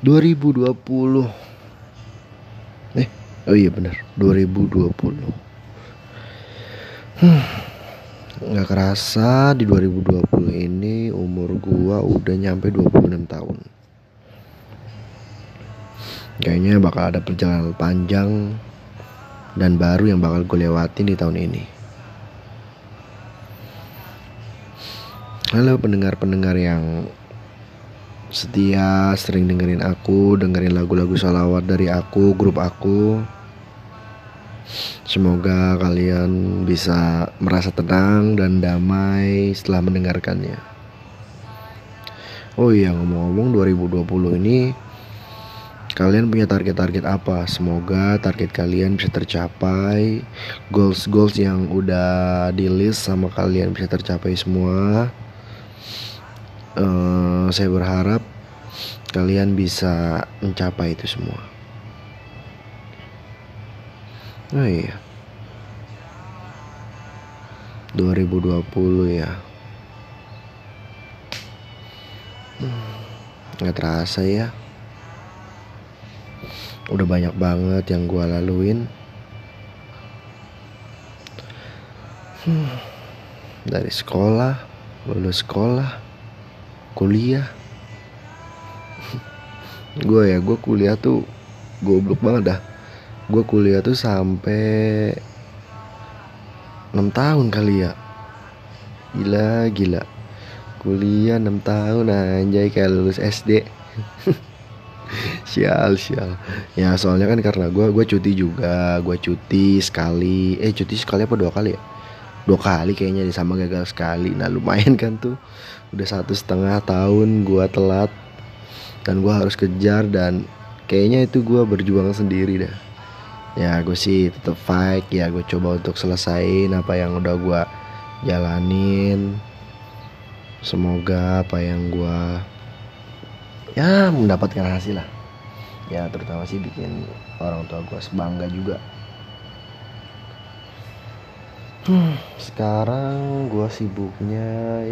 2020 Eh, oh iya bener 2020 hmm, Gak kerasa di 2020 ini umur gua udah nyampe 26 tahun. Kayaknya bakal ada perjalanan panjang dan baru yang bakal gue lewatin di tahun ini. Halo pendengar-pendengar yang setia sering dengerin aku, dengerin lagu-lagu salawat dari aku, grup aku. Semoga kalian bisa merasa tenang dan damai setelah mendengarkannya. Oh iya ngomong-ngomong 2020 ini Kalian punya target-target apa? Semoga target kalian bisa tercapai. Goals-goals yang udah di list sama kalian bisa tercapai semua. Uh, saya berharap kalian bisa mencapai itu semua. Oh iya. 2020 ya. Hmm, nggak terasa ya udah banyak banget yang gue laluin hmm, dari sekolah lulus sekolah kuliah. Gue ya gue kuliah tuh goblok banget dah. Gue kuliah tuh sampai 6 tahun kali ya. Gila gila. Kuliah 6 tahun anjay kayak lulus SD sial sial. Ya soalnya kan karena gue gue cuti juga. Gue cuti sekali. Eh cuti sekali apa dua kali ya? Dua kali kayaknya sama gagal sekali. Nah lumayan kan tuh udah satu setengah tahun gue telat dan gue harus kejar dan kayaknya itu gue berjuang sendiri dah. Ya gue sih tetap fight. Ya gue coba untuk selesaiin apa yang udah gue jalanin. Semoga apa yang gue ya mendapatkan hasil lah. Ya terutama sih bikin orang tua gue sebangga juga sekarang gue sibuknya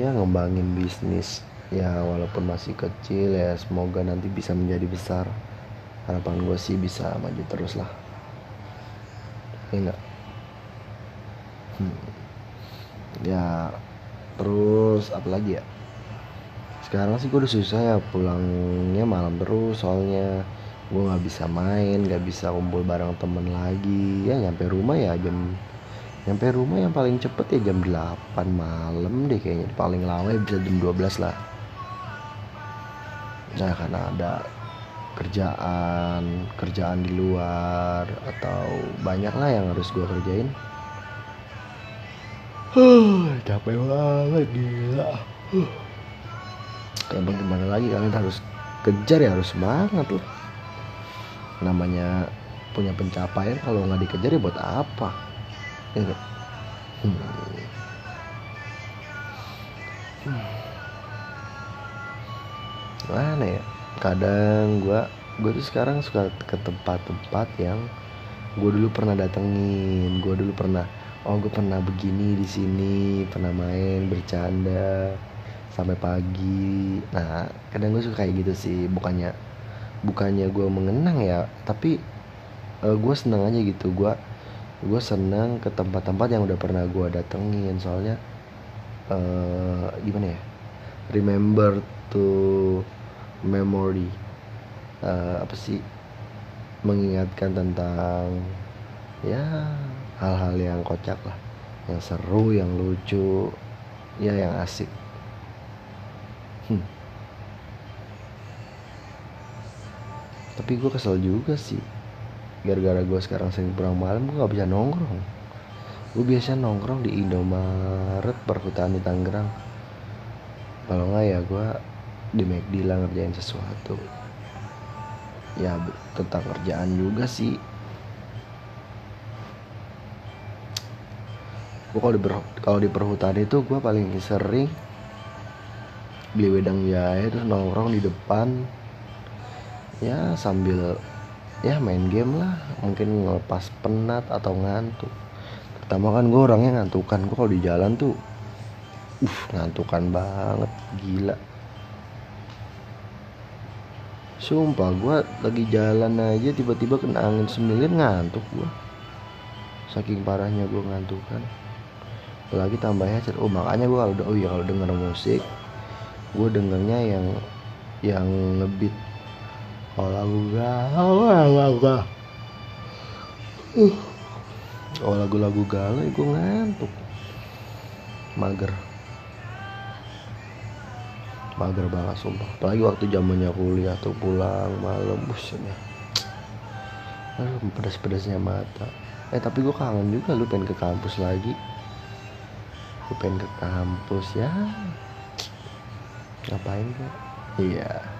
ya ngembangin bisnis. Ya walaupun masih kecil ya semoga nanti bisa menjadi besar. Harapan gue sih bisa maju terus lah. Enggak? Ya hmm. ya terus apalagi ya? Sekarang sih gue udah susah ya pulangnya malam terus soalnya. Gue nggak bisa main nggak bisa kumpul bareng temen lagi. Ya nyampe rumah ya jam nyampe rumah yang paling cepet ya jam 8 malam deh kayaknya. Paling lama ya bisa jam 12 lah. Nah karena ada kerjaan kerjaan di luar atau banyak lah yang harus gue kerjain. Huh, capek banget gila. Huh. Ya bagaimana lagi? Kalian harus kejar ya harus semangat loh namanya punya pencapaian kalau nggak dikejar ya buat apa ya hmm. Mana ya? Kadang gue gue tuh sekarang suka ke tempat-tempat yang gue dulu pernah datengin gue dulu pernah oh gue pernah begini di sini pernah main bercanda sampai pagi. Nah kadang gue suka kayak gitu sih bukannya bukannya gue mengenang ya tapi uh, gue seneng aja gitu. Gue gue seneng ke tempat-tempat yang udah pernah gue datengin. Soalnya uh, gimana ya? Remember to memory. Uh, apa sih? Mengingatkan tentang ya hal-hal yang kocak lah. Yang seru yang lucu ya yang asik. Hmm. tapi gue kesel juga sih gara-gara gue sekarang sering pulang malam gue gak bisa nongkrong. Gue biasa nongkrong di Indomaret perhutani Tangerang. Kalau nggak ya gue di McD lah ngerjain sesuatu. Ya tentang kerjaan juga sih. Gue kalau di kalau di perhutani itu gue paling sering beli wedang jahe terus nongkrong di depan. Ya sambil ya main game lah. Mungkin ngelepas penat atau ngantuk. Pertama kan gue orangnya ngantukan. Gue kalau di jalan tuh uh ngantukan banget. Gila. Sumpah gue lagi jalan aja tiba-tiba kena angin semilir ngantuk gue saking parahnya gue ngantuk kan apalagi tambahnya oh makanya gue kalau oh iya kalau denger musik gue dengernya yang yang ngebit oh lagu galau lagu oh lagu-lagu galau gue ngantuk. Mager. Mager banget sumpah. Apalagi waktu zamannya kuliah tuh pulang malam busnya aduh pedas-pedasnya mata. Eh tapi gue kangen juga lu pengen ke kampus lagi. Gue pengen ke kampus ya. Ngapain kok iya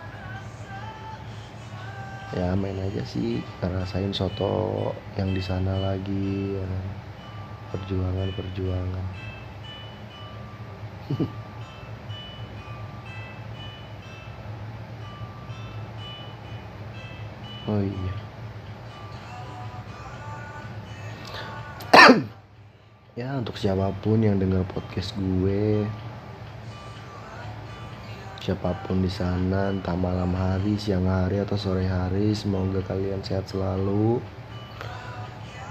ya main aja sih ngerasain soto yang di sana lagi ya. Kan. perjuangan perjuangan oh iya ya untuk siapa pun yang dengar podcast gue siapa pun di sana entah malam hari siang hari atau sore hari semoga kalian sehat selalu.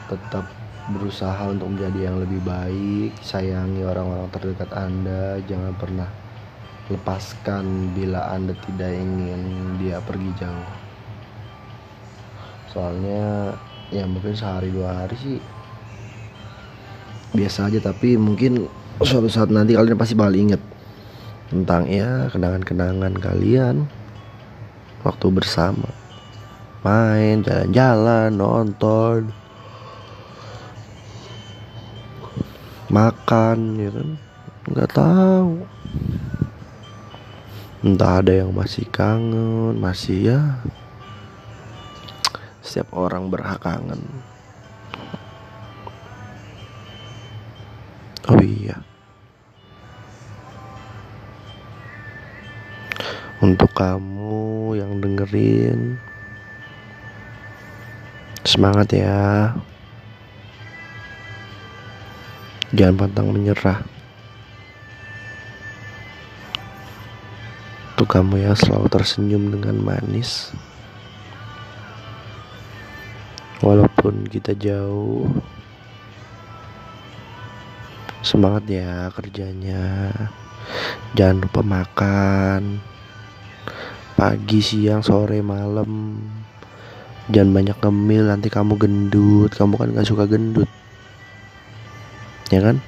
Tetap berusaha untuk menjadi yang lebih baik sayangi orang-orang terdekat anda. Jangan pernah lepaskan bila anda tidak ingin dia pergi jauh. Soalnya ya mungkin sehari dua hari sih. Biasa aja tapi mungkin suatu saat nanti kalian pasti bakal inget tentang ya kenangan-kenangan kalian. Waktu bersama. Main jalan-jalan nonton. Makan ya kan? Nggak tahu. Entah ada yang masih kangen masih ya. Setiap orang berhak kangen. Oh iya. Untuk kamu yang dengerin Semangat ya. Jangan pantang menyerah. Untuk kamu yang selalu tersenyum dengan manis. Walaupun kita jauh semangat ya kerjanya. Jangan lupa makan pagi siang sore malam. Jangan banyak ngemil nanti kamu gendut. Kamu kan gak suka gendut. Ya kan?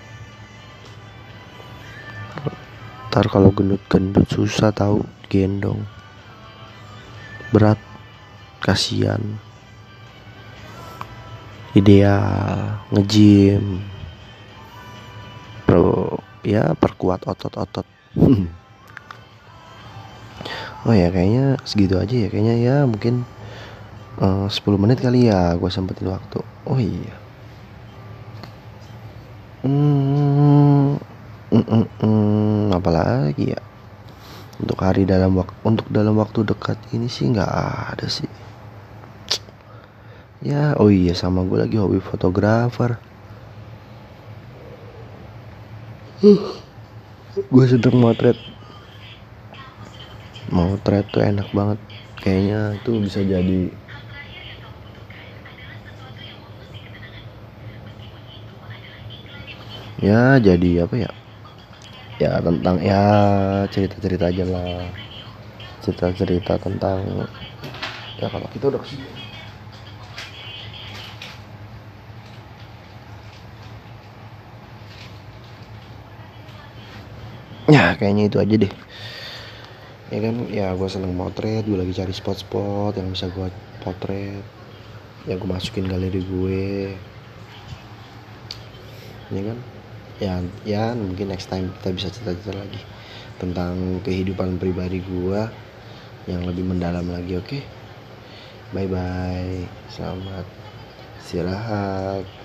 Ntar kalau gendut-gendut susah tahu gendong. Berat kasihan. Ideal ngejim per ya perkuat otot-otot oh ya kayaknya segitu aja ya. Kayaknya ya mungkin uh, 10 menit kali ya gue sempetin waktu. Oh iya. Hmm, mm, mm, mm, apa lagi ya? Untuk hari dalam waktu untuk dalam waktu dekat ini sih nggak ada sih. Ya oh iya sama gue lagi hobi fotografer. Gue sedang motret motret tuh enak banget. Kayaknya itu bisa jadi ya jadi apa ya? Ya tentang ya cerita-cerita aja lah. Cerita-cerita tentang ya kalau kita udah ke sini. Ya kayaknya itu aja deh ya kan ya gue seneng potret gue lagi cari spot-spot yang bisa gue potret ya gue masukin galeri gue. Ya kan? Ya ya mungkin next time kita bisa cerita-cerita lagi tentang kehidupan pribadi gue yang lebih mendalam lagi oke? Okay? bye bye selamat istirahat